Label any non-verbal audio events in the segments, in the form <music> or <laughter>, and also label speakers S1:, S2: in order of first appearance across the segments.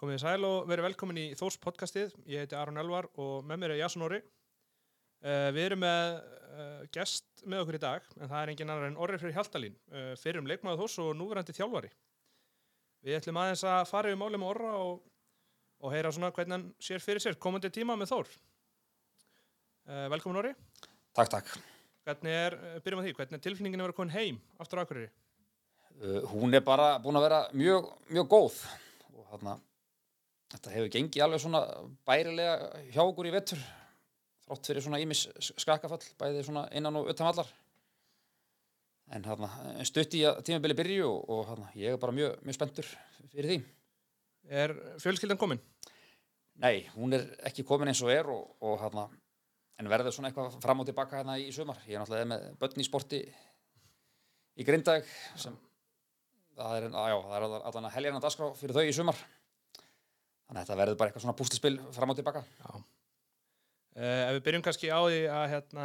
S1: Komið þið sæl og verið velkomin í Þórs podcastið. Ég heiti Aron Elvar og með mér er Jason Orri. Uh, við erum með uh, gest með okkur í dag, en það er engin annar en Orri fyrir Hjaltalín, uh, fyrir um leikmaður Þórs og núverandi þjálfari. Við ætlum aðeins að fara yfir málið með Orra og, og heyra svona hvernig hann sér fyrir sér komandi tíma með Þór. Velkomin Orri.
S2: Takk, takk.
S1: Hvernig er, byrjum að því, hvernig er tilfinningin að vera komin heim aftur á Akureyri?
S2: Uh, hún er bara búin að vera mjög, mjög góð og þarna, þetta hefur gengið alveg svona bærilega hjá okkur í vettur þrátt fyrir svona ímis skakafall bæði svona innan og utan allar en þarna, stutt í að tímabili byrju og, og þarna, ég er bara mjög, mjög spenntur fyrir því.
S1: Er fjölskyldan komin?
S2: Nei, hún er ekki komin eins og er og, og þarna, en verður svona eitthvað fram og tilbaka hérna í sumar. Ég er náttúrulega með börn í sporti í Grindag sem það er, að, já, það er allan að helgjana dagskrá fyrir þau í sumar. Þannig að þetta verður bara eitthvað svona bústispil fram og tilbaka.
S1: Já. Uh, ef við byrjum kannski á því að hérna,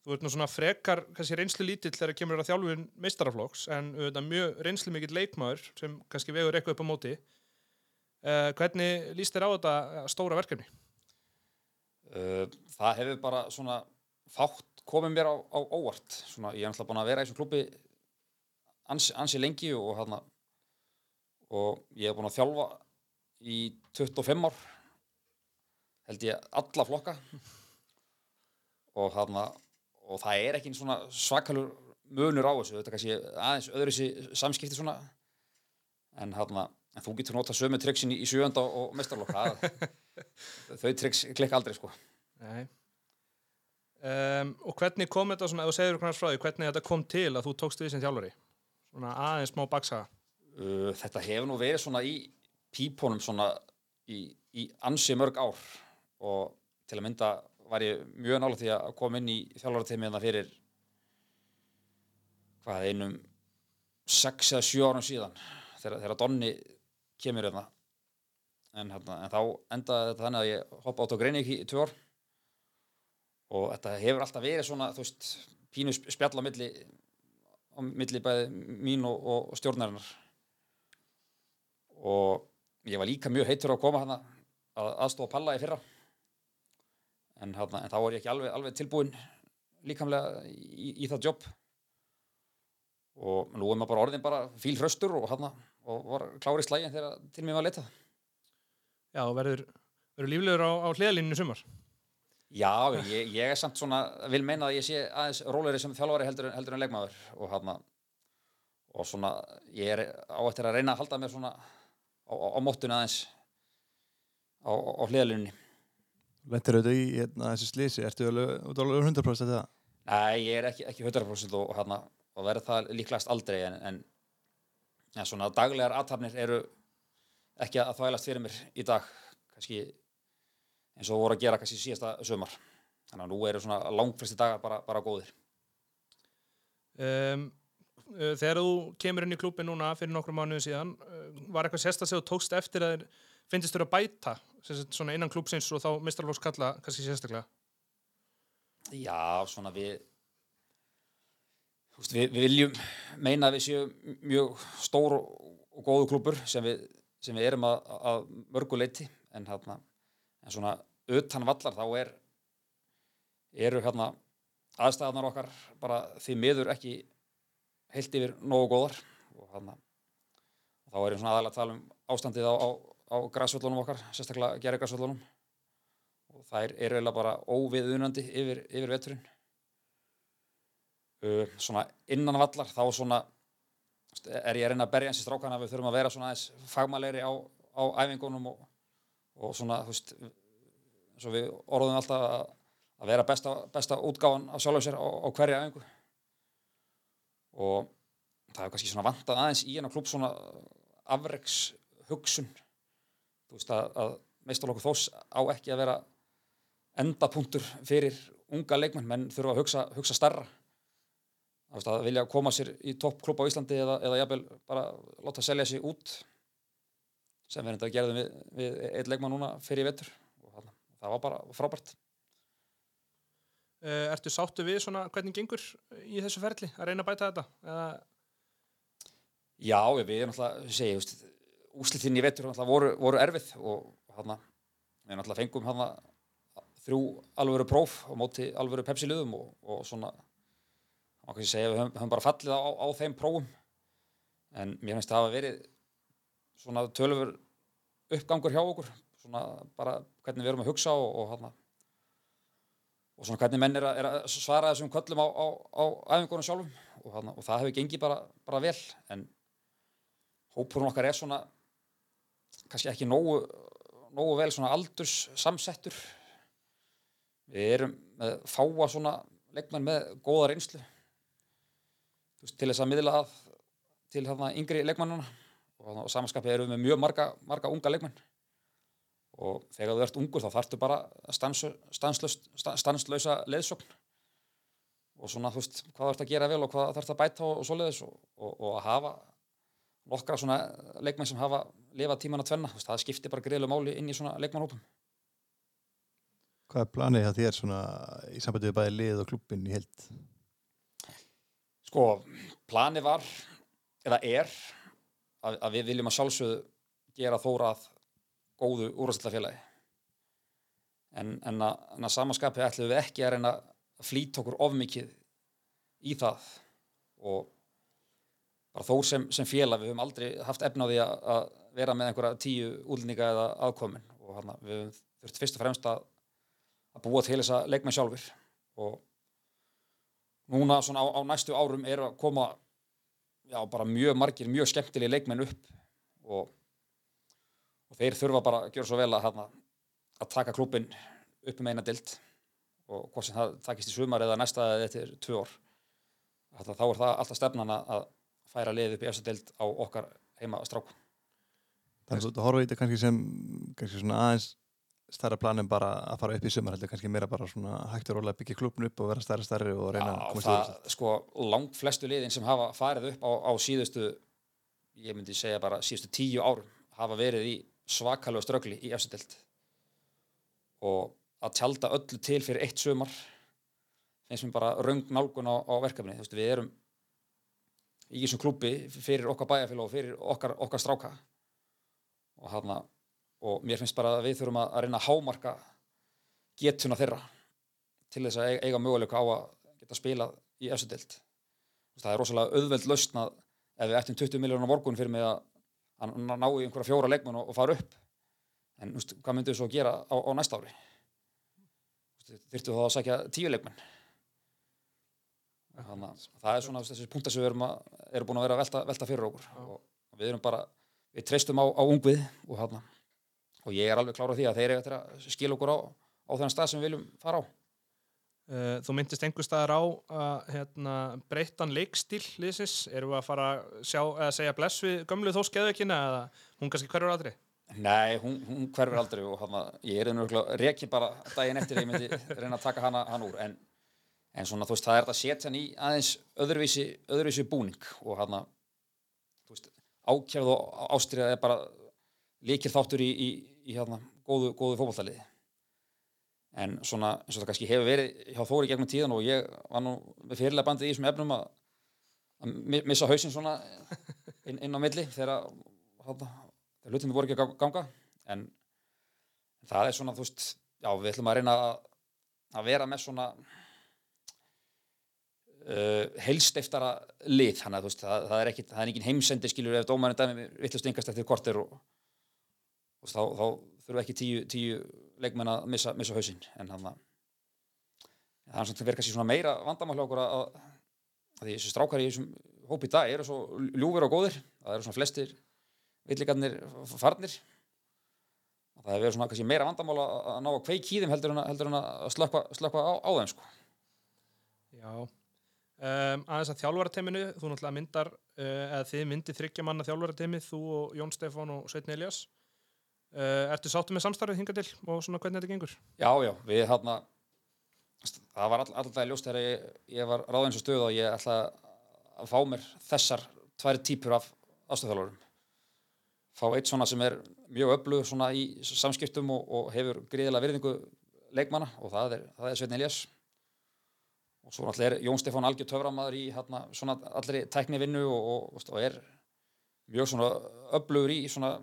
S1: þú ert nú svona frekar kannski reynslu lítill þegar kemur að þjálfun meistaraflokks en auðvitað mjög reynslu mikill leikmaður sem kannski vegur eitthvað upp á móti. Uh, hvernig líst þér á þetta stóra verkefni?
S2: Uh, það hefur bara svona fátt komið mér á, á óvart. Svona, ég er náttúrulega búin að vera í þessum klubbi ansi, ansi lengi og, hana, og ég hef búin að þjálfa í 25 ár held ég alla flokka. Og, hana, og það er ekki svona svakalur munur á þessu, þetta kannski aðeins öðru samskipti svona. En, hana, en þú getur nota sömu trikksin í, í sjönda og mestarlokka <laughs> þau trikks klikka aldrei sko.
S1: Nei. Um, Og hvernig kom þetta svona, ef þú segir hvernig frá því, hvernig þetta kom til að þú tókst við sem þjálfari? Svona aðeins smá baksaga.
S2: Uh, Þetta hefur nú verið svona í pípunum svona í, í ansi mörg ár. Og til að mynda var ég mjög nála því að koma inn í þjálfarateimið það fyrir hvað einum 6 eða 7 árum síðan þegar, þegar Donni kemur hérna. En, hérna, en þá endaði þetta þannig að ég hoppa átt á Greiník í 2 ár. Og þetta hefur alltaf verið svona þú veist, pínu spjall á milli milli bæði mín og, og stjórnarinnar. Og ég var líka mjög heitur að koma hana að aðstofa Palla í fyrra. En, hana, en þá var ég ekki alveg, alveg tilbúin líkamlega í, í það jobb og nú er maður bara orðin bara fíl hröstur og, hana, og var klári slægin þegar til mér var að leta
S1: Já, og verður, verður líflegur á, á hliðalíninu sumar?
S2: Já, ég, ég er samt svona vil meina að ég sé aðeins róleri sem þjálfari heldur, heldur en leikmaður. Og og svona ég er á eftir að reyna að halda mér svona á, á, á móttun aðeins á, á hliðalínunni
S3: Lentir auðvitað í hérna, þessi slísi, ertu alveg, alveg 100% það?
S2: Nei, ég er ekki, ekki 100% og, hana, og verður það líklegast aldrei en, en ja, svona daglegar aðtapnir eru ekki að þvælast fyrir mér í dag kannski eins og voru að gera kannski síðasta sömar þannig að nú eru svona langfresti dagar bara, bara góðir.
S1: Um, Þegar þú kemur inn í klúpi núna fyrir nokkru mánuðu síðan var eitthvað sérstaklega þú tókst eftir að þér finnst þér að bæta svona innan klúpsins og þá mistarflóks kalla kannski sérstaklega?
S2: Já, svona við veist, við, við viljum meina að við séum mjög stór og góðu klúpur sem við, sem við erum að, að mörgu leiti en, hérna, en svona utan vallar þá er eru hérna aðstæðanar okkar bara því miður ekki heilt yfir nógu góðar. Og hérna þá er ég svona aðalega að tala um ástandið á, á, á græsvöldunum okkar, sérstaklega gerri græsvöldunum og það er eiginlega bara óviðunandi yfir, yfir veturinn. Uh, svona innan vallar þá svona er ég að reyna að berja eins í strákana við þurfum að vera svona aðeins fagmæleiri á, á æfingunum og, og svona þú veist svo við orðum alltaf að, að vera besta, besta útgáðan af sjálf og sér á, á hverja æfingu og það er kannski svona vantað aðeins í hennar klúb svona afreiks hugsun þú veist að, að meistarlokkur þós á ekki að vera endapunktur fyrir unga leikmenn. Menn þurfa að hugsa, hugsa starra veist, að vilja koma sér í toppklub á Íslandi eða, eða jafnvel bara láta selja sér út sem við enda gerðum við, við eitt leikmann núna fyrir vettur og það var bara frábært
S1: ertu sáttu við svona hvernig gengur í þessu ferli að reyna að bæta þetta? Uh...
S2: Já, við erum alltaf, úslitinn í náttúrulega voru, voru erfið og hann við náttúrulega fengum hann þrjú alvöru próf á móti alvöru pepsi-liðum og, og svona má kannski segja við höfum, höfum bara fallið á, á þeim prófum en mér finnst það að hafa verið svona tölfur uppgangur hjá okkur svona bara hvernig við erum að hugsa og, og hann og svona hvernig menn er að, er að svara þessum köllum á, á, á æfingunum sjálfum. Og, hana, og það hefur gengið bara, bara vel. En hópurinn okkar er svona kannski ekki nógu, nógu vel svona aldurs samsettur við erum með fáa svona leikmenn með góða reynslu. Til þess að miðla að til þarna yngri leikmennuna og, og samanskapið erum við með mjög marga, marga unga leikmenn og þegar þú ert ungur þá þarftu bara stanslösa leðsögn og svona þú veist hvað þarfst að gera vel og hvað þarfst að bæta og, og svoleiðis og, og, og að hafa nokkra svona leikmenn sem hafa lifað tíman að tvenna, það skiptir bara greiðlega máli inn í svona leikmannhópum
S3: Hvað er planið það þér svona í sambandi við bæði lið og klubbin í held?
S2: Sko, planið var eða er að, að við viljum að sjálfsögðu gera þórað góðu úrvæðslutafélagi en, en að, að samanskapi ætlum við ekki að reyna að flýta okkur of mikið í það. Og bara þó sem, sem félag við höfum aldrei haft efnaði að, að vera með einhverja tíu útlendinga eða aðkomin. Og hana, við höfum þurft fyrst og fremst að, að búa til þess að leikmenn sjálfur og núna svona á, á næstu árum er að koma já, bara mjög margir, mjög skemmtilegi leikmenn upp. Og þeir þurfa bara að gera svo vel að, hana, að taka klubin upp um eina dild og hvort sem það takist í sumar eða næsta eða eftir tvö ár. Þetta, þá er það alltaf stefnan að færa lið upp í eftir dild á okkar heima stráku
S3: Þannig að þú horfum í þetta kannski sem kannski svona aðeins stærra plan en bara að fara upp í sumar heldur kannski meira bara svona hægt og rólega að byggja klubn upp og vera stærri stærri og reyna
S2: Já,
S3: að komast
S2: það,
S3: yfir
S2: sko, langt flestu liðin sem hafa farið upp á, á síðustu ég myndi segja bara síðustu tíu árum hafa verið í svakalega ströggli í efstild og að tjálta öllu til fyrir eitt sumar finnst mér bara raung nálgun á, á verkefni veist við erum í þessum klúpi fyrir okkar bæjarfélag og fyrir okkar, okkar stráka. Og hana og mér finnst bara að við þurfum að, að reyna að hámarka getuna þeirra til þess að eiga, eiga möguleika á að geta spilað í efstild það er rosalega auðveld lausn að ef við ættum 20 miljónar morgun fyrir mig að að ná í einhverja fjóra leikmenn og, og fara upp. En úst, hvað myndu þú svo að gera á, á næsta ári? Þurftu þá að sækja tíu leikmenn? Þannig að það er svona þessi punktar sem við erum, að, erum búin að vera að velta, velta fyrir okkur. Og, við erum bara, við treystum á, á ungvið og, og ég er alveg klárað því að þeir eru eftir að skilja okkur á, á þennan stað sem við viljum fara á
S1: Uh, þú myndist einhver staðar á að hérna, breyttan leikstíl liðsins, erum við að fara sjá, að segja bless við gömlu þó skeðveikina eða hún kannski hverfur aldrei?
S2: Nei, hún, hún hverfur aldrei og hana, ég er einhverjulega reiki bara daginn eftir ég myndi reyna að taka hana, hana úr. En, en svona þú veist það er að setja hann í aðeins öðruvísi, öðruvísi búning og veist ákjærð og ástriða er bara líkir þáttur í, í, í hérna góðu, góðu fókbaltaliði en svona eins og það kannski hefur verið hjá Þóri gegnum tíðan og ég var nú með fyrirlega bandið í þessum efnum að, að missa hausinn svona inn, inn á milli þegar þegar hlutinu voru ekki að ganga en það er svona þú veist, já við ætlum að reyna að, að vera með svona uh, heilstiftara lið. Þannig að þú veist, það, það er ekki það er ekki heimsendi skilur ef dómarinn dæmi vittlust yngast eftir korter og, og þá, þá þurfa ekki tíu, tíu leikmenn að missa, missa hausinn. En hann að það er svona verið kannski svona meira vandamál hjá okkur að, að þessi strákar í þessum hópi í dag eru svo ljúfur og góðir. Það eru svona flestir villigarnir farnir. Og það hefur verið svona kannski meira vandamál að, ná að kveik í þeim heldur en að, að slökka, á, á þeim sko.
S1: Já. Um, aðeins að þjálfarateiminu þú náttúrulega myndar uh, eða þið myndir þryggja manna þjálfarateimi þú og Jón Stefán og Sveitn Elias Ertu sáttu með samstarfið hinga til og svona hvernig þetta gengur?
S2: Já, já, við hérna það var all, alltaf ljóst þegar ég, ég var ráðins og stöð og ég ætla að fá mér þessar tværi típur af aðstöðþjálfurum fá eitt svona sem er mjög öflug svona í samskiptum og, og hefur gríðilega virðingu leikmanna og það er, er Sveitn Elias og svo náttúrulega er Jón Stefán algjör töframæður í hérna, svona allri tækni vinnu og, og, og er mjög svona öflugur í svona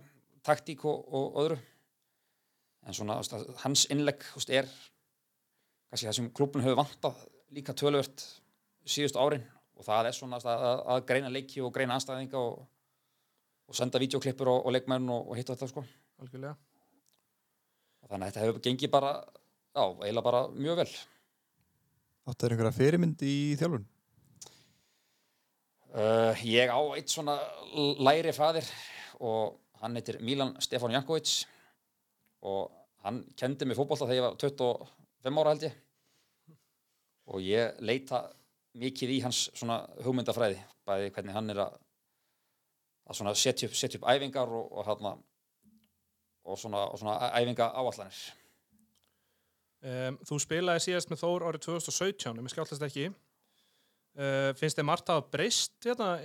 S2: taktík og, og öðru en svona veist, hans innlegg veist, er kannski það sem klubun hefur vantað líka töluvert síðustu árin og það er svona að, að, að greina leiki og greina anstæðinga og, og senda videoklippur og, og leikmenn og, og hitt og þetta sko
S1: algjörlega.
S2: og þannig að þetta hefur gengið bara já, eiginlega bara mjög vel
S3: Áttu þér einhverja fyrirmynd í þjálfun?
S2: uh, ég á eitt svona læri fadir og hann heitir Milan Stefán Jankovic og hann kendi mig fótbolta þegar ég var 25 ára held ég og ég leita mikið í hans svona hugmyndafræði bæði hvernig hann er að, að setja upp, setja upp æfingar og, og, hana, og, svona, og svona æfinga áallanir
S1: Um, þú spilaði síðast með Þór árið 2017, ef ég skjáltast ekki. Uh, finnst þið margt að breyst hérna,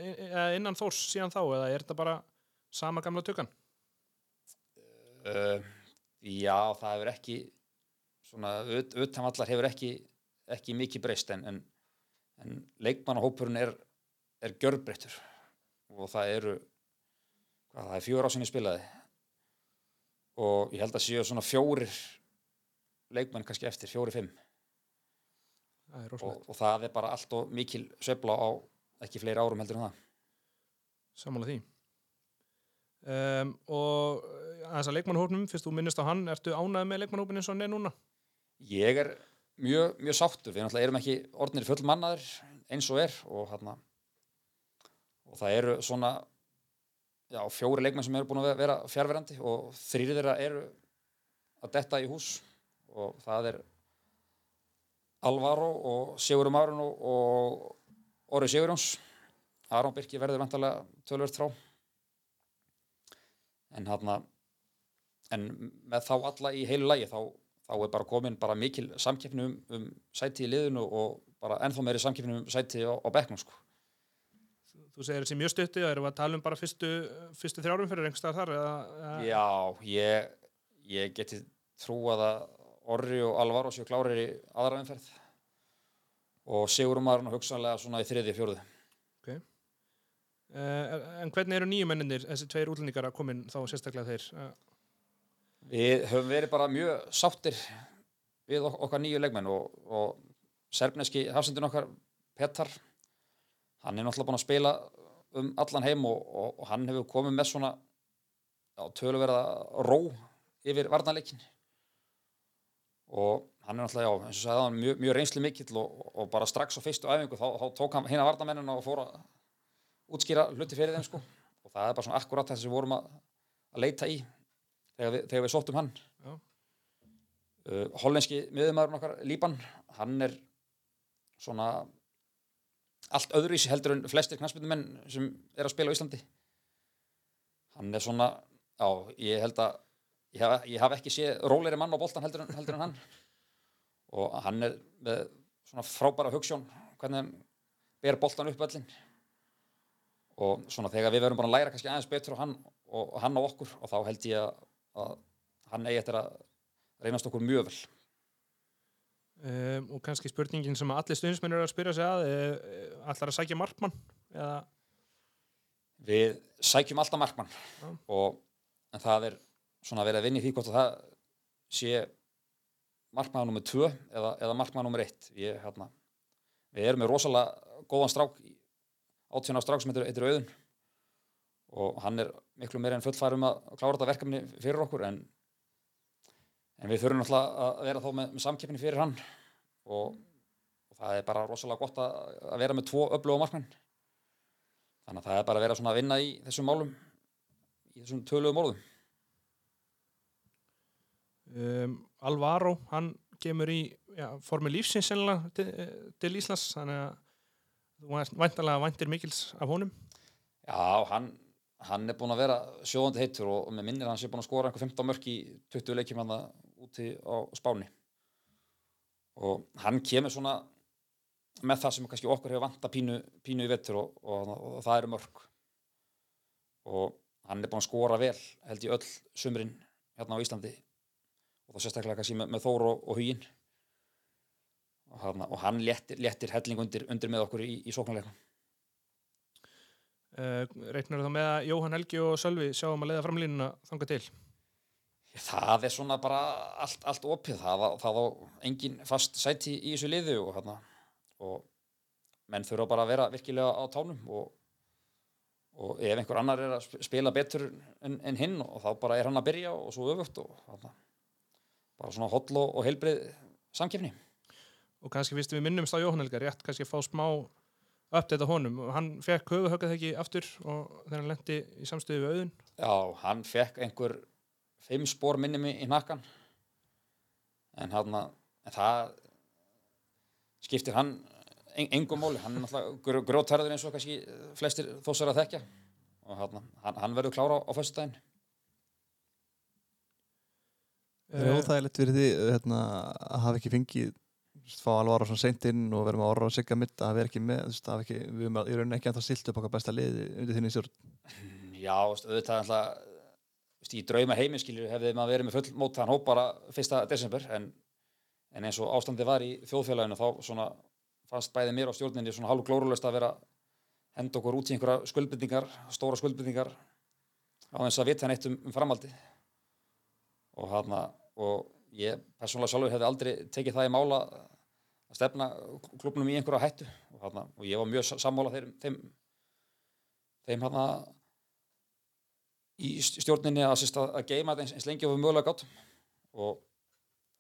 S1: innan Þórs síðan þá, eða er þetta bara sama gamla tökkan?
S2: uh, Já, það hefur ekki svona ut, utanvallar hefur ekki, ekki mikið breyst en, en, en leikmannahópurinn er, er gjörbreyttur. Og það eru hvað, það er fjóra á sinni spilaði. Og ég held að séu svona fjórir leikmenn kannski eftir, fjóri-fimm og, og það er bara allt og mikil sveifla á ekki fleiri árum heldur en það.
S1: Sammála því. Um, og þess að leikmannhópnum, fyrst þú minnist á hann, ertu ánægð með leikmannhópin eins og hann er núna?
S2: Ég er mjög, mjög sáttur, við náttúrulega erum ekki orðnir full mannaður eins og er og, hana, og það eru svona já, fjóri leikmenn sem eru búin að vera fjárverandi og þrýri þeirra eru að detta í hús. Og það er Alvaro og Sigurum Arun og, Orri Sigurjóns. Aron Birki verður vantarlega tölvört frá en hann en með þá alla í heilu lægi þá, þá er bara komin bara mikil samkeppni um, um sæti í liðinu og bara ennþá meiri samkeppni um sæti á, á bekknum sko.
S1: Þú segir þessi mjög stutti, það eru að tala um bara fyrstu, fyrstu þrjárum fyrir einhverstað þar, eða, eða,
S2: Já, ég, ég geti trúað að Orri og Alvaro séu klárir í aðra umferð og Sigurum Arun hugsanlega svona í þriði fjóruði.
S1: Uh, en hvernig eru nýju menninir, þessi tveir útlendingar að komin þá sérstaklega þeir? Uh,
S2: Við höfum verið bara mjög sáttir við ok okkar nýju leikmenn og, og serbneski hafsendin okkar Petar hann er náttúrulega búinn að spila um allan heim og, og, og hann hefur komið með svona töluverða ró yfir varnarleikin og hann er náttúrulega, já, eins og sagði hann mjög, mjög reynslu mikill og, bara strax á fyrstu æfingu þá, þá tók hann hérna varnarmennina og fór að útskýra hluti fyrir þeim sko. Og það er bara svona akkurat það sem við vorum að, að leita í þegar við, þegar við sóttum hann. Uh, hollenski miðumæðurinn okkar Líban, hann er svona allt öðruvísi heldur en flestir knastmyndumenn sem er að spila á Íslandi. Hann er svona já, ég held að ég haf, ég haf ekki séð róleiri mann á boltan heldur heldur en hann. Og hann er með svona frábæra hugssjón hvernig hann ber boltan upp öllin og svona þegar við verum búin að læra kannski aðeins betur á hann og, og hann á okkur og þá held ég að, að hann eigi eftir að reynast okkur mjög vel
S1: um, og kannski spurningin sem allir stundismenn eru að spyrja sig að, allar að sækja markmann? Eða,
S2: Við sækjum alltaf markmann
S1: Já.
S2: og en það er svona að vinna í því hvort að það sé markmann nummer 2 eða, eða markmann nummer 1 ég, hérna, við erum með rosalega góðan strák átján á strák sem heitir, Auðun. Og hann er miklu meira en fullfærum að klára þetta verkefni fyrir okkur en, en við þurfum náttúrulega að vera þá með, með samkeppni fyrir hann. Og, og það er bara rosalega gott að, að vera með tvo öfluga markmenn. Þannig að það er bara að vera svona að vinna í þessum málum í þessum töluðum orðum
S1: um, Alvaro, hann kemur í já, formi lífsins til, eh, til Íslands, þannig að þú væntalega væntir mikils af honum.
S2: Já, hann, hann er búinn að vera sjóðandi heitur og, og með minnir að hann sé búinn að skora einhver 15 mörk í 20 leikjum hann úti á Spáni. Og hann kemur svona með það sem kannski okkur hefur vanta pínu, pínu í vettur og, og, og, það eru mörk. Og hann er búinn að skora vel held ég öll sumrin hérna á Íslandi. Og það sérstaklega kannski með, með Þór og, og Huginn og, hann- og hann léttir, léttir helling undir, undir með okkur í, í sóknarleikum
S1: Uh, reiknar þá með að Jóhann Helgi og Sölvi sjáum að leiða framlínuna þanga til?
S2: Það er svona bara allt, allt opið, það, það á engin fast sæti í þessu liði og, hana, og menn þurfa bara að vera virkilega á tánum og, og ef einhver annar er að sp- spila betur en, en hinn og þá bara er hann að byrja og svo öfugt og hana, bara svona holl og, heilbrið samkefni.
S1: Og kannski fyrst við minnumst á Jóhann Helga rétt kannski að fá smá uppdate á honum. Og hann fekk höfuhöggað ekki aftur og þegar hann lendi í samstöðu við auðun.
S2: Já, hann fekk einhver fimm spór minni mig í nakkan en hann en það skiptir hann en, engum móli, hann er náttúrulega grótarður eins og kannski flestir þósar að þekkja. Og hann, hann, hann verður klára á, á föstudaginn.
S3: Það er óþægilegt fyrir því hérna, að hafa ekki fengið fá alveg ára svona seint inn og vera með orra og sigga mitt að vera ekki með, þú veist, hafa ekki, við erum í rauninni ekki að það stilt upp okkar besta liði undir þinni stjórn.
S2: Já, veist, auðvitað alltaf veist, í drauma heiminskilju hefði maður verið með full mótaðan hóp bara 1. desember en, en eins og ástandi var í þjóðfélaginu þá svona fannst bæði mér á stjórninni svona hálf glórulöst að vera henda okkur út í einhverja skuldbyrningar, stóra skuldbyrningar á þess að vita neitt um, um framaldi og hann og ég persónulega sjálfur hefði aldrei tekið það í mála að stefna klubnum í einhverja hættu. Og, hana, og ég var mjög sa- sammála þeim þeim, þeim hann í stjórninni að, að, að geima þetta eins, eins lengi og við mögulega gátt og,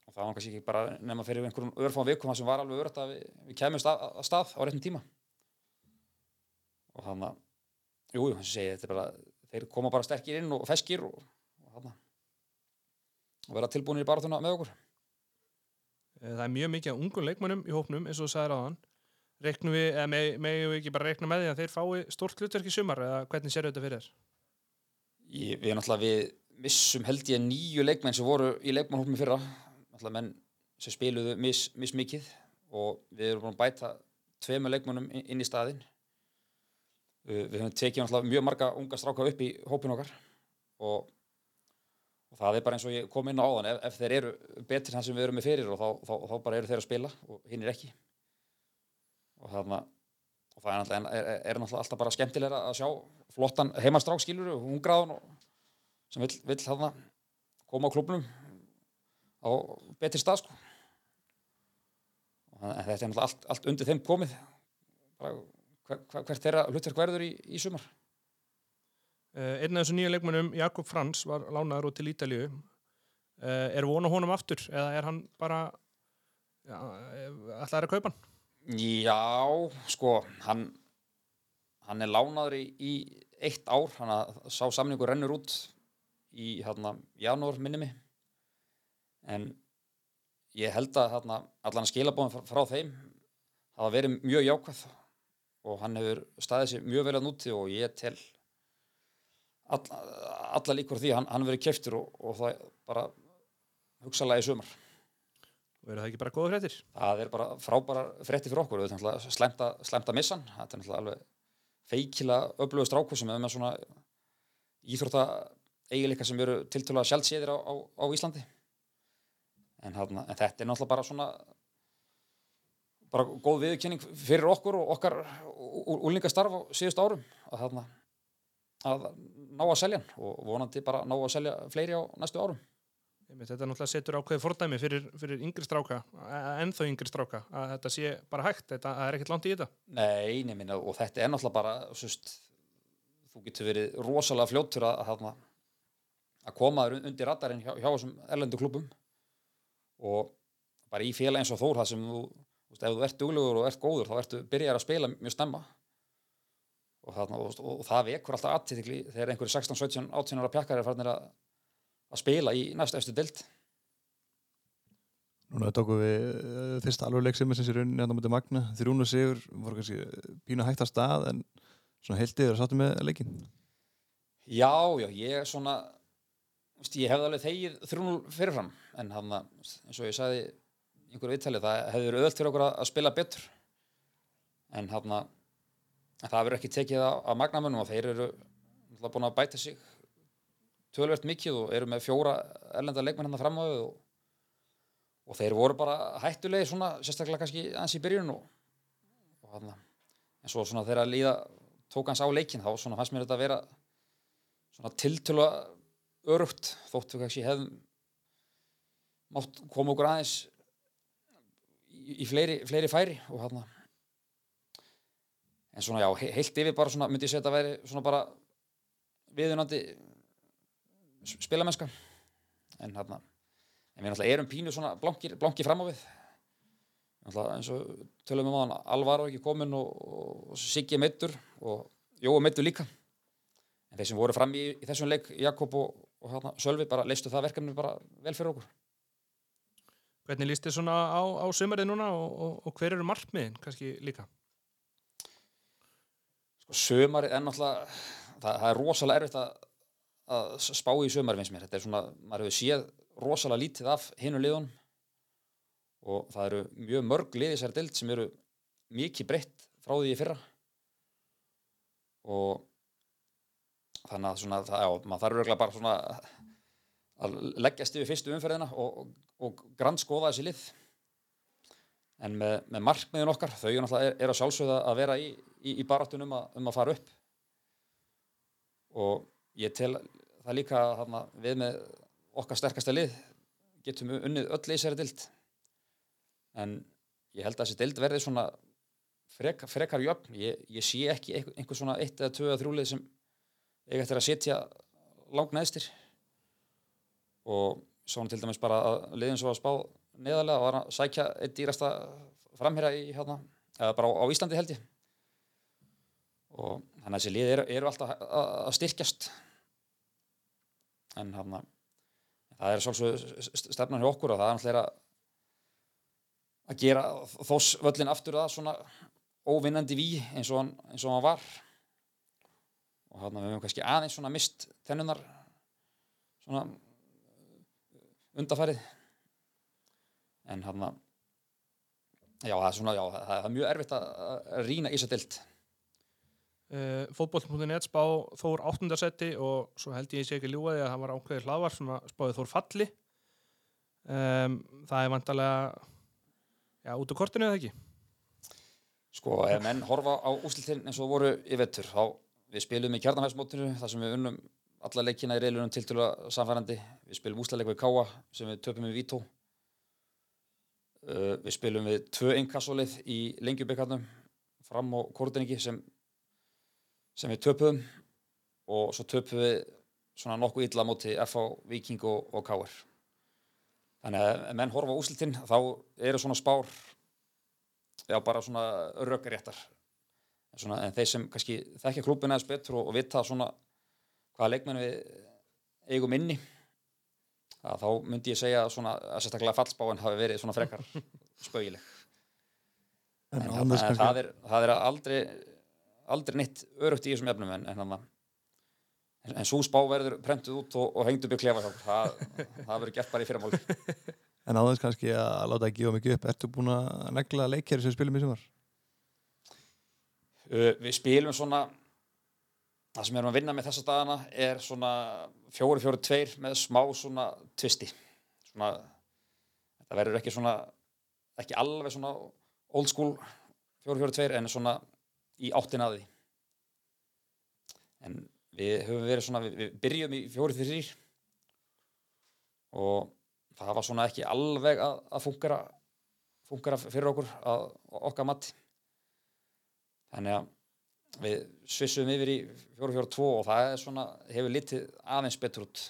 S2: og það var kannski ekki bara nema fyrir einhverjum örfáum vikum það sem var alveg örögt að við, við kemumst að, að stað á réttum tíma. Og þannig að jú, jú, þessi segi, þetta er bara þeir koma bara sterkir inn og feskir og, og þannig og vera tilbúinir í baráttuna með okkur
S1: það er mjög mikið af ungum leikmönnum í hópnum eins og þú sagðir áðan. Reiknum við, eða meg- megum við ekki bara reikna með því að þeir fái stórt hlutverk í sumar eða hvernig sér þetta fyrir þér?
S2: Ég, við náttúrulega við missum held ég nýju leikmenn sem voru í leikmannhópum í fyrra. Náttúrulega menn sem spiluðu mis, mis mikið og við erum búin að bæta tveimur leikmannum inn, í staðinn. Uh, við höfum tekið náttúrulega mjög marga unga stráka upp í hópin okkar og, og það er bara eins og ég kom inn á áðan ef, ef þeir eru betri þann sem við erum með fyrir og þá, þá, þá bara eru þeir að spila og hinn er ekki. Og þarna og það er, náttúrulega- er, er, náttúrulega alltaf bara skemmtilega að sjá flottan heimastrák skilur og hungraðan sem vill, vill þarna koma á klubnum á betri stað sko. Og þannig þetta er náttúrulega allt, allt undir þeim komið. Bara hver, hver, hvert þeirra hlutverk verður í, í sumar
S1: einn af þessu nýja leikmönnum, Jakob Frans, var lánaður út til Ítalíu. Uh, er vona honum aftur eða er hann bara ja, alltaf er að kaupa hann?
S2: Já, sko hann, hann er lánaður í, í eitt ár, hann sá samningur rennur út í hérna janúar minni mig en ég held að hérna, allan skilabóðin frá, frá þeim hafa verið mjög jákvæð og hann hefur staðið sér mjög vel að núti og ég tel all, alla líkur því að hann, hann verið keftur og, og það bara hugsalega í sumar.
S1: Og eru það ekki bara góða fréttir?
S2: það er bara frábæra frétti fyrir okkur. Þetta er náttúrulega slæmt að, slæmt að missa hann þetta er náttúrulega alveg feikilega öflugur stráku sem er með svona íþrótta eiginleika sem eru tiltölulega sjálfséðir á, á, á Íslandi. En, hana, en þetta er náttúrulega bara svona bara góð viðurkenning fyrir okkur og okkar úlingastarf á síðust árum. Að, að ná að selja hann og vonandi bara ná að selja fleiri á næstu árum.
S1: Þetta náttúrulega setur ákveði fordæmi fyrir, fyrir yngri stráka, e- ennþá yngri stráka, að þetta sé bara hægt, þetta er ekkert langt í þetta.
S2: Nei, minna, og þetta er náttúrulega bara svist, þú getur verið rosalega fljóttur að, að, að koma undir radarinn hjá, hjá þessum erlendu klubum og bara í félag eins og Þór það sem þú, þú veist, ef þú ert duglegur og ert góður þá ertu byrjar að spila mjög snemma og, þarna, og, og, og það vekur alltaf aðtíðikli þegar einhverju 16, 17, 18 ára pjakkar er farnir að, að spila í næstu eftir dild
S3: Núna tókum við uh, fyrsta alveg leik sem er rauninni hérna á mútið Magna. Þrjúnu sigur voru kannski pínu hægt að stað en svona heilt yfir að sáttu með leikin.
S2: Já, já, ég er svona ég hefði alveg þegið 3-0 fyrirfram en hann eins og ég sagði einhverju viðtali, það hefði verið öðvöld fyrir okkur að, að spila betur en hann það verður ekki tekið á magnamönnum og þeir eru búin að bæta sig tölvert mikið og eru með fjóra erlenda leikmenn hann fram á þau og, og þeir voru bara hættulegi svona, sérstaklega kannski aðeins í byrjun og, og hann en svo svona þegar að líða tók hans á leikin þá svona fannst mér þetta að vera svona tiltölu örugt þóttu kannski hefðum mátt koma okkur aðeins í, í fleiri, fleiri færi og hérna en svona já, he- heilt yfir bara svona myndi ég segja að þetta væri svona bara viðunandi spilamennska en hérna en við náttúrulega erum pínu svona blankir, blankir fram á við. Náttúrulega eins og tölum um aðan Alvaro ekki komin og, og Siggi meittur og Jói meittur líka. En þeir sem voru fram í, í þessum leik Jakob og, og hérna, Sölvi bara leistu það verkefni bara vel fyrir okkur.
S1: Hvernig líst þið svona á, á sumarið núna og, og, og hver eru markmiðin kannski líka?
S2: Sömarið er náttúrulega það, það er rosalega erfitt að, að spá í sömarið finnst mér. Þetta er svona, maður hefur séð rosalega lítið af hinu liðun og það eru mjög mörg lið í þessari deild sem eru mikið breytt frá því í fyrra. Og þannig að svona, það, já, maður þarf örgulega bara svona að leggjast yfir fyrstu umferðina og, og, og grannskoða þessi lið en með, með markmiðin okkar þau er er, að sjálfsögða að vera í, í, í baráttunum um, að- um að fara upp. Og ég tel það líka þarna, við með okkar sterkasta lið getum unnið öll í þessari dild en ég held að þessi dild verði svona frek, frekar jöfn. Ég, ég sé ekki einhver, einhver svona eitt eða tvö eða þrjúlið sem eiga eftir að setja langt neðstir. Og svona til dæmis bara að liðin svo að spá neðarlega var að sækja eitt dýrasta framherja í hérna, eða bara á, á Íslandi held ég. Og þannig að þessi lið eru, eru alltaf að, styrkjast. En hérna það er svolítið stefnan hjá okkur og það er náttúrulega að gera þós völlin aftur það svona óvinnandi ví eins og hann, eins og hann var. Og hérna við höfum kannski aðeins svona mist þennunar svona undarfærið en hérna já það er svona já það, er mjög erfitt að, að rýna í þessa dild
S1: Uh, Fótboll.net spá Þór áttundarsetti og svo held ég sé ekki ljúaði að það var ákveðið hlaðvar sem að spáði Þór falli. Um, það er vantarlega já, út á kortinu eða ekki?
S2: Sko, ef menn horfa á úslitin eins og voru í vettur, þá við spilum í kjarnafæsmótinu, þar sem við unnum alla leikina í reilunum til til að samfærandi við spilum úslaleg við Káa sem við töpum við Vító uh, við spilum við tvö innkassolið í lengjubikarnum fram á kortinningi sem sem við töpum og svo töpum við svona nokkuð illa á móti FH, Viking og, og Káar þannig að menn horfa á úslitin þá eru svona spár já, bara svona rökkaréttar svona, en þeir sem kannski þekkja klúbina eða betur og, og vita svona hvaða leikmenn við eigum inni að þá myndi ég segja svona, að sérstaklega fallspáin hafi verið svona frekar <laughs> spaugileg.
S3: En
S2: en, en það, er, það er aldrei aldrei neitt örugt í þessum efnum en, en, svo spá verður prentuð út og, og hengd upp í klefa það, það verður gert bara í fyrramáli <laughs>
S3: en áðans kannski að láta ekki gefa mikið upp. Ertu búin að negla leikjari sem spilum í sumar?
S2: Uh, við spilum svona það sem við erum að vinna með þessa dagana er svona fjóri fjóri tveir með smá svona tvisti. Svona þetta verður ekki svona ekki alveg svona old school fjóri fjóri tveir en svona í áttin að því. En við höfum verið svona við, við byrjum í fjóri fyrir þrýr og það var svona ekki alveg að, að fungera fungera fyrir okkur að okkar mati. Þannig að við svissum yfir í 4-4-2 og það svona, hefur litið aðeins betur út.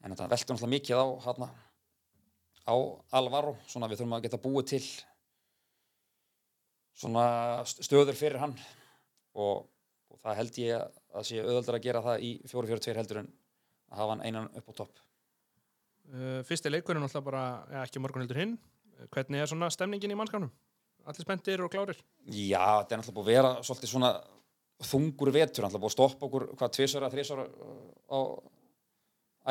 S2: En þetta veltur náttúrulega mikið á hana, á Alvaro svona við þurfum að geta búið til svona st- stöður fyrir hann. Og, og það held ég að sé auðvöldar að gera það í 4-4-2 heldur en að hafa hann einan upp á topp.
S1: Uh, Fyrsti leikurinn náttúrulega bara ja, ekki morgun heldur hinn. Hvernig er svona stemningin í mannskapnum? Allir spenntir og klárir?
S2: Já, þetta er náttúrulega búið að vera svolítið svona þungur vetur, náttúrulega búið að stoppa okkur hvað tvisara, þrisara á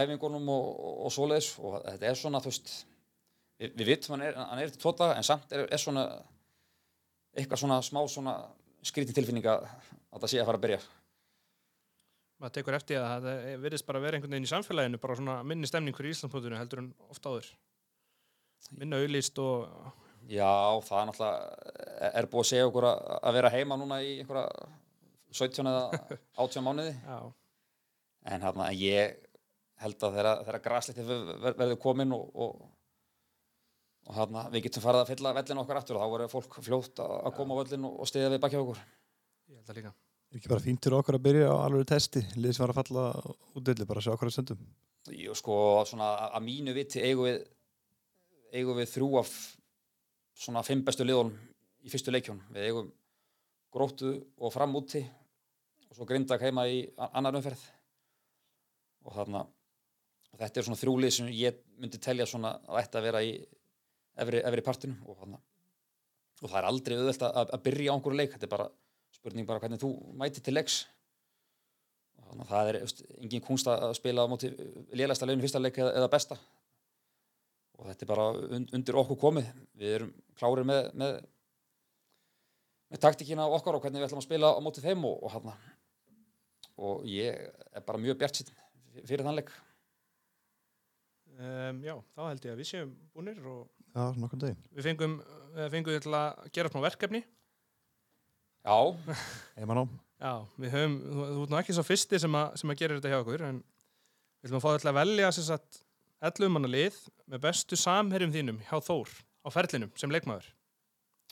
S2: æfingunum og, og, svoleiðis. Og þetta er svona, þú veist við, við vitum hann er, hann er til tóta en samt er, er svona eitthvað svona smá svona skrítin tilfinning að að það sé að fara að byrja.
S1: Maður tekur eftir að það virðist bara vera einhvern veginn í samfélaginu bara svona minni stemning fyrir Íslandspótinu heldur en oft áður. Minna auðlýst og
S2: Já, það er náttúrulega er búið að segja okkur að, að vera heima núna í einhverja 17 eða <laughs> 18 mánuði.
S1: Já,
S2: en hérna, ég held að þegar grasliti verður komin og, og, og hérna, við getum farið að fylla vellin okkar aftur og þá verður fólk fljótt að að koma á vellin og, stiða við bakja okkur.
S1: Ég held að líka.
S3: Er ekki bara fínt fyrir okkur að byrja á alveg testi? Liðið sem var að falla út dilli, bara að sjá okkur að stundum.
S2: Jú, sko, svona að mínu viti eigum við, eigum við þrjú af svona fimm bestu liðunum í fyrstu leikjón. Við eigum gróttu og fram úti og svo grindag heima í annar umferð. Og þarna, þetta er svona þrjú lið sem ég myndi telja svona að ætti að vera í efri, efri partinu og þarna. Og það er aldrei auðvelt að, að byrja á einhverju leik. Þetta er bara spurning bara hvernig þú mæti til leiks. Þannig að það er engin kunst að spila á móti lélæsta leginu fyrsta leik eða, eða besta og þetta er bara und, undir okkur komið. Við erum klárið með, með, með taktíkina okkar og hvernig við ætlum að spila á móti þeim og, og, hana. og ég er bara mjög bjart fyrir þann leik.
S1: Um, já, þá held ég að við séum búnir og
S3: Já,
S1: við fengum, við til að gera smá verkefni.
S2: Já, <laughs>
S3: á
S1: Já, við höfum, þú, þú ert nú ekki svo fyrsti sem að, sem að gera þetta hjá okkur, en við ætlum að fá þetta að velja sem sagt 11 manna lið með bestu samherjum þínum hjá Þór á ferlinum sem leikmaður.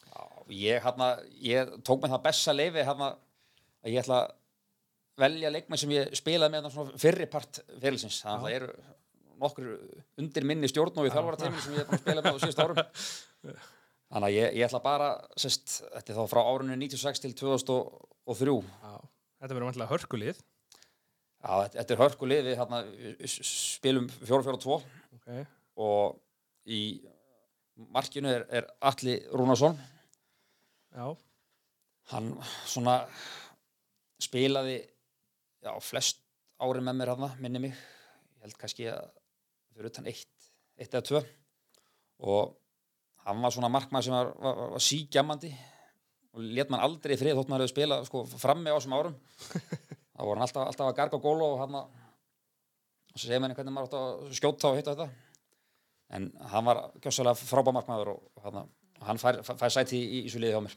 S2: já ég, hana, ég tók með það besta leifi hana, að ég ætla að velja leikmenn sem ég spilaði með þarna svona fyrri part fyrirlisins það eru nokkur undir minni stjórn og í þjálfarateiminu sem ég er búin að spila með á síðust árum. <laughs> Þannig að ég, ég ætla bara sest, þetta er þá frá árunni 96 til 2003
S1: Já, þetta verður vantilega hörkulið.
S2: Já, þetta, er hörkulið við hérna, við spilum 4-4-2
S1: Ok,
S2: og í markinu er, er Alli Rúnarsson.
S1: Já,
S2: hann svona spilaði já, flest ári með mér hann minni mig. Ég held kannski að fyrir utan eitt, eitt eða tvö. Og hann var svona markmaður sem var, var, var, sígjamandi og let mann aldrei frið þótt maður hefur spilað sko, frammi á þessum árum <laughs> þá voru hann alltaf, alltaf að garga á gólu og hann að og segir manni hvernig maður átt að skjóta og hitta þetta. En hann var kjósalega frábæmarkmaður og, hann, hann fær, fær, sæti í, svo liði hjá mér.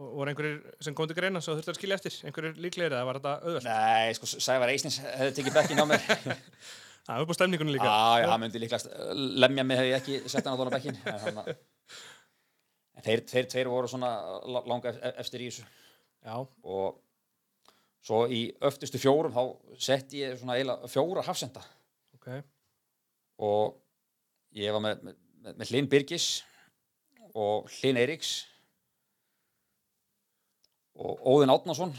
S1: Og voru einhverjir sem kom til greina svo þurftu að skilja eftir, einhverjir líklegir eða var þetta auðvöld?
S2: Nei, sko, Sævar Eisnins hefði tekið bekkin hjá mér. <laughs>
S1: Það er upp á stemningunni líka.
S2: Já, hann myndi líklegast uh, lemja mig hefði ég ekki sett hann á þóna bekkin <laughs> en, þeir, þeir tveir voru svona la- langa ef- efstir í þessu.
S1: Já,
S2: og svo í öftustu fjórum þá sett ég svona eiginlega fjóra hafsenda.
S1: Ok,
S2: og ég var með, með, með, Hlyn Birgis og Hlyn Eiríks og Óðinn Átnason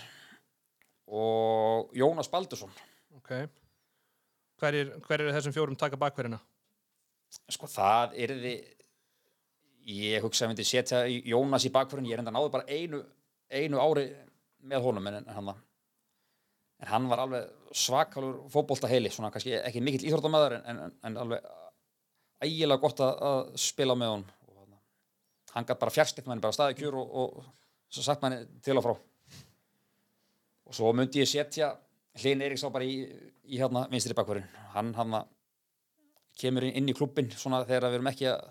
S2: og Jónas Baldursson.
S1: Ok. Hverjir, hverjir er þessum fjórum taka bakverðina?
S2: sko það yrði ég hugsa að ég myndi setja Jónas í bakfyrin ég er enda náðu bara einu, einu ári með honum en, hann, en hann var alveg svakalur fótbolta heili, svona kannski ekki mikill íþróttamæður en, en, en alveg ægilega gott að, að spila með hann, hann gætt bara fjärstikt manni bara staði kjur og, og svo sagt manni til og frá. Og svo myndi ég setja Hlyn Eiríks á bara í, í hérna vinstri bakfyrin hann hann kemur inn í klubbin svona þegar við erum ekki að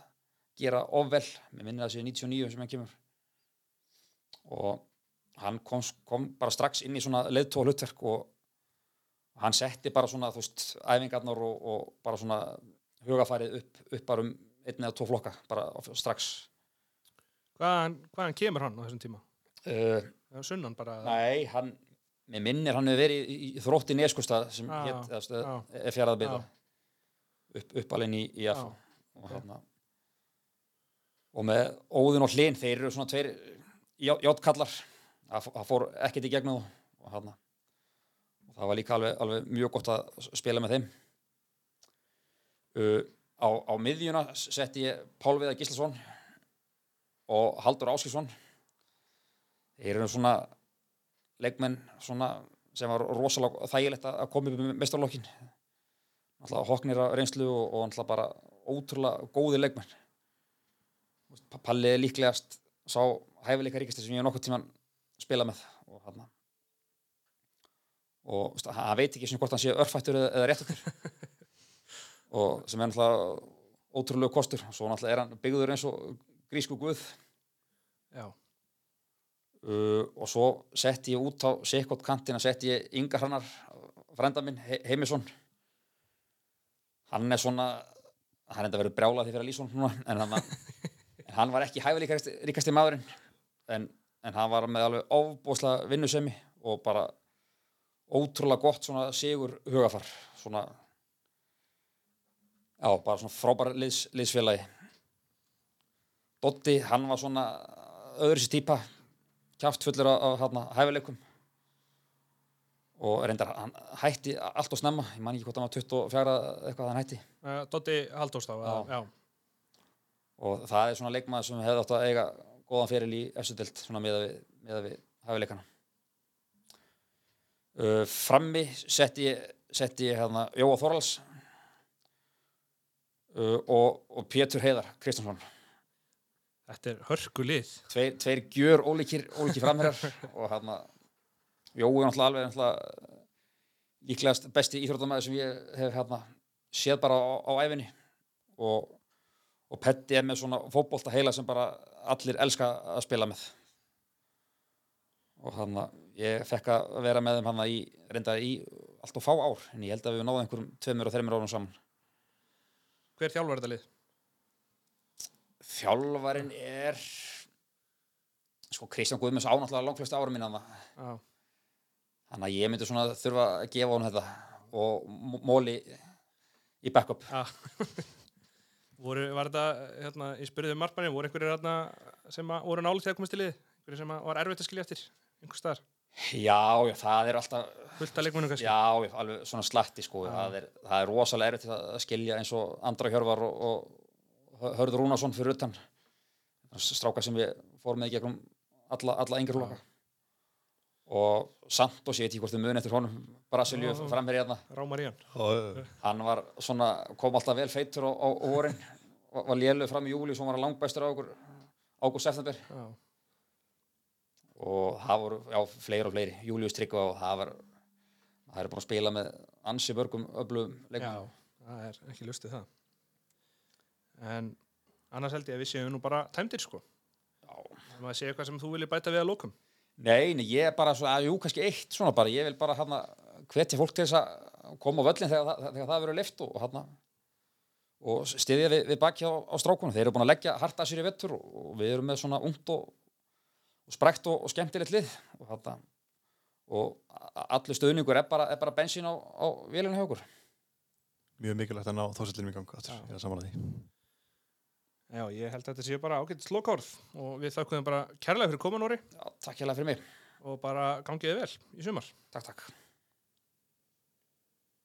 S2: gera ofvel, mér minnir það séu 99 sem hann kemur. Og hann kom, kom bara strax inn í svona leiðtóa hlutverk og hann setti bara svona þú veist, æfingarnar og, og bara svona hugafærið upp, upp bara um einn eða tvo flokka, bara strax.
S1: Hvaðan, hvaðan kemur hann á þessum tíma?
S2: uh,
S1: sunnan bara.
S2: Nei, hann mér minnir hann hefur verið í, í, þrótti neskustad sem
S1: Já,
S2: hétt, er fjaraða byggða
S1: Já.
S2: upp, uppalinn í, í F og, þarna, og með Óðun og Hlyn þeir eru svona tveir já- játkallar það fó- það fór ekkert í gegnum og, og það var líka alveg, alveg mjög gott að spila með þeim. Uh, á, á miðjuna setti ég Pálviða Gíslason og Haldur Áskilsson þeir eru svona leikmenn svona sem var rosalega þægilegt að koma upp með mestarlokkin hoknir að reynslu og, og bara ótrúlega góði leikmenn. Palli líklegast sá hæfileika ríkasti sem ég hef nokkuð tíman spila með og hann og hann hann veit ekki svona hvort hann sé örfættur eða, réttur. <laughs> Og sem er alltaf ótrúlega kostur. Svo náttúrulega er hann byggður eins og grísku guð.
S1: Já,
S2: uh, og svo setti ég út á sikkot kantina, setti ég Inga Hrannar frænda minn, He Heimisson. Hann er svona hann er enda verið brjálað því fyrir að Lísson núna, en hann, <laughs> en hann var ekki hæfileikaríkasti maðurinn. En, en hann var með alveg ofbúslega vinnusemi og bara ótrúlega gott svona sigur hugafar svona já, bara svona frábæra liðs, liðsfélagi Dotti, hann var svona öðru sér típa kjáftfullur hérna, hæfileikum og reyndar hann hætti allt og snemma ég man ekki hvort hann var 24 eitthvað hann hætti
S1: Uh, Dotti Halldórs þá,
S2: Já.
S1: já.
S2: og það er svona leikmaður sem hefði átt að eiga góðan feril í efstudelt svona meða við, meða við hæfileikana. Uh, frammi setti ég, ég hérna Jóa Þorals uh, og, og Pétur Heiðar Kristjánsson.
S1: Þetta er hörku lið.
S2: tveir, tveir gjör ólíkir, ólíkir framherjar <laughs> og hérna Jói er náttúrulega alveg líklegast besti íþróttamæður sem ég hef hérna séð bara á, á æfinni og, og Petti er með svona fótbolta heila sem bara allir elska að spila með og hann ég fekk að vera með þeim hann í reynda í allt og fá ár en ég held að við náðum einhverjum tveimur og þreimur árum saman
S1: Hver þjálfar þetta lið?
S2: þjálfarin er sko Kristján Guðmunds ánáttúrulega langflesta árum mín hann
S1: Já.
S2: Þannig að ég myndi svona þurfa að gefa honum þetta og móli í backup.
S1: Já. <laughs> voru, var þetta, hérna, ég spurði um markmanni, voru einhverjir hérna sem að, voru nálega til að komast til lið? Einhverjir sem að var erfitt að skilja eftir? Einhver staðar?
S2: Já, já, það er alltaf,
S1: Fullt að leikmennum kannski?
S2: já, já, alveg svona slatti sko. Það er, það er rosalega erfitt að skilja eins og Andra Hjörvar og, og Hörður Rúnarsson fyrir utan. Stráka sem við fórum með í gegnum alla, alla yngri floka. Og Santos, ég veit ekki hvort þið muni eftir honum, Brasilíu
S1: Já.
S2: framherri hérna.
S1: Hann?
S2: hann var svona, kom alltaf vel feitur á, vorin, var, léluð fram í júli svo var hann langbæstur á okkur ágúst september
S1: Já.
S2: og það voru, já, fleiri og fleiri Július Tryggva og það var það er búin að spila með ansi börgum öflugum
S1: Já,
S2: leikum
S1: það er ekki lustið það. En annars held ég að við séum nú bara tæmdir sko.
S2: Já.
S1: Það maður sé eitthvað sem þú vilja bæta við að lókum.
S2: Nei, nei, ég er bara svo, að, jú, kannski eitt svona bara, ég vil bara hann hvetja fólk til þess að koma á völlin þegar, það- þegar það verður lift og hann og stiðja við, við baki á, á strákunum þeir eru búin að leggja harta sér í vettur og, og við erum með svona ungt og, og sprekt og, og skemmtilegt lið og þetta og a- allur stöðningur er bara, er bara bensín á, á vélina hjá okkur
S3: Mjög mikilvægt að ná þósildinum í gang aftur,
S1: Já.
S3: ég er að því.
S1: Já, ég held að þetta sé bara ágætt slokárð og við þakkuðum bara kærlega fyrir komin Nóri
S2: Já, takk hérlega fyrir mig,
S1: og bara gangiði vel í sumar.
S2: takk takk